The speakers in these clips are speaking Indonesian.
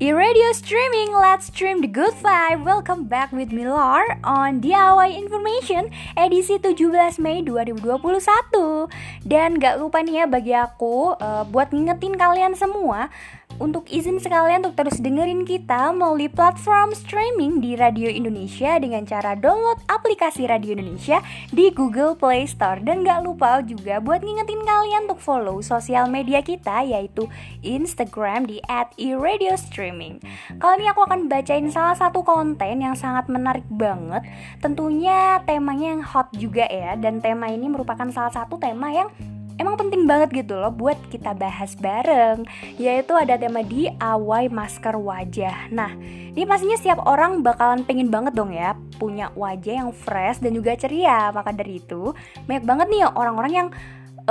E-radio streaming, let's stream the good vibe. Welcome back with Milar on DIY Information edisi 17 Mei 2021. Dan gak lupa nih ya bagi aku uh, buat ngingetin kalian semua untuk izin sekalian untuk terus dengerin kita melalui platform streaming di Radio Indonesia dengan cara download aplikasi Radio Indonesia di Google Play Store dan gak lupa juga buat ngingetin kalian untuk follow sosial media kita yaitu Instagram di @eRadioStreaming. Kali ini aku akan bacain salah satu konten yang sangat menarik banget. Tentunya temanya yang hot juga ya dan tema ini merupakan salah satu tema yang emang penting banget gitu loh buat kita bahas bareng yaitu ada tema DIY masker wajah. Nah ini pastinya setiap orang bakalan pengen banget dong ya punya wajah yang fresh dan juga ceria. Maka dari itu banyak banget nih orang-orang yang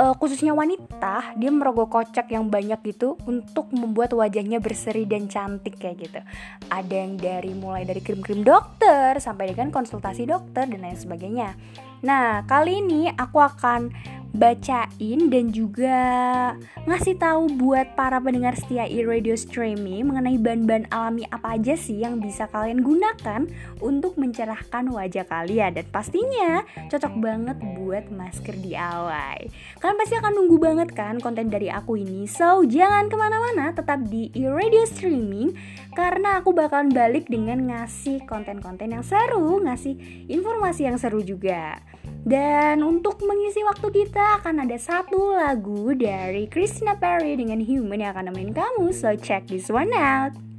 uh, khususnya wanita dia merogoh kocek yang banyak gitu untuk membuat wajahnya berseri dan cantik kayak gitu. Ada yang dari mulai dari krim-krim dokter sampai dengan konsultasi dokter dan lain sebagainya. Nah kali ini aku akan bacain dan juga ngasih tahu buat para pendengar setia e-radio streaming mengenai bahan-bahan alami apa aja sih yang bisa kalian gunakan untuk mencerahkan wajah kalian dan pastinya cocok banget buat masker DIY. Kalian pasti akan nunggu banget kan konten dari aku ini, so jangan ke mana-mana, tetap di e-radio streaming karena aku bakalan balik dengan ngasih konten-konten yang seru, ngasih informasi yang seru juga. Dan untuk mengisi waktu kita akan ada satu lagu dari Christina Perry dengan Human yang akan nemenin kamu. So check this one out.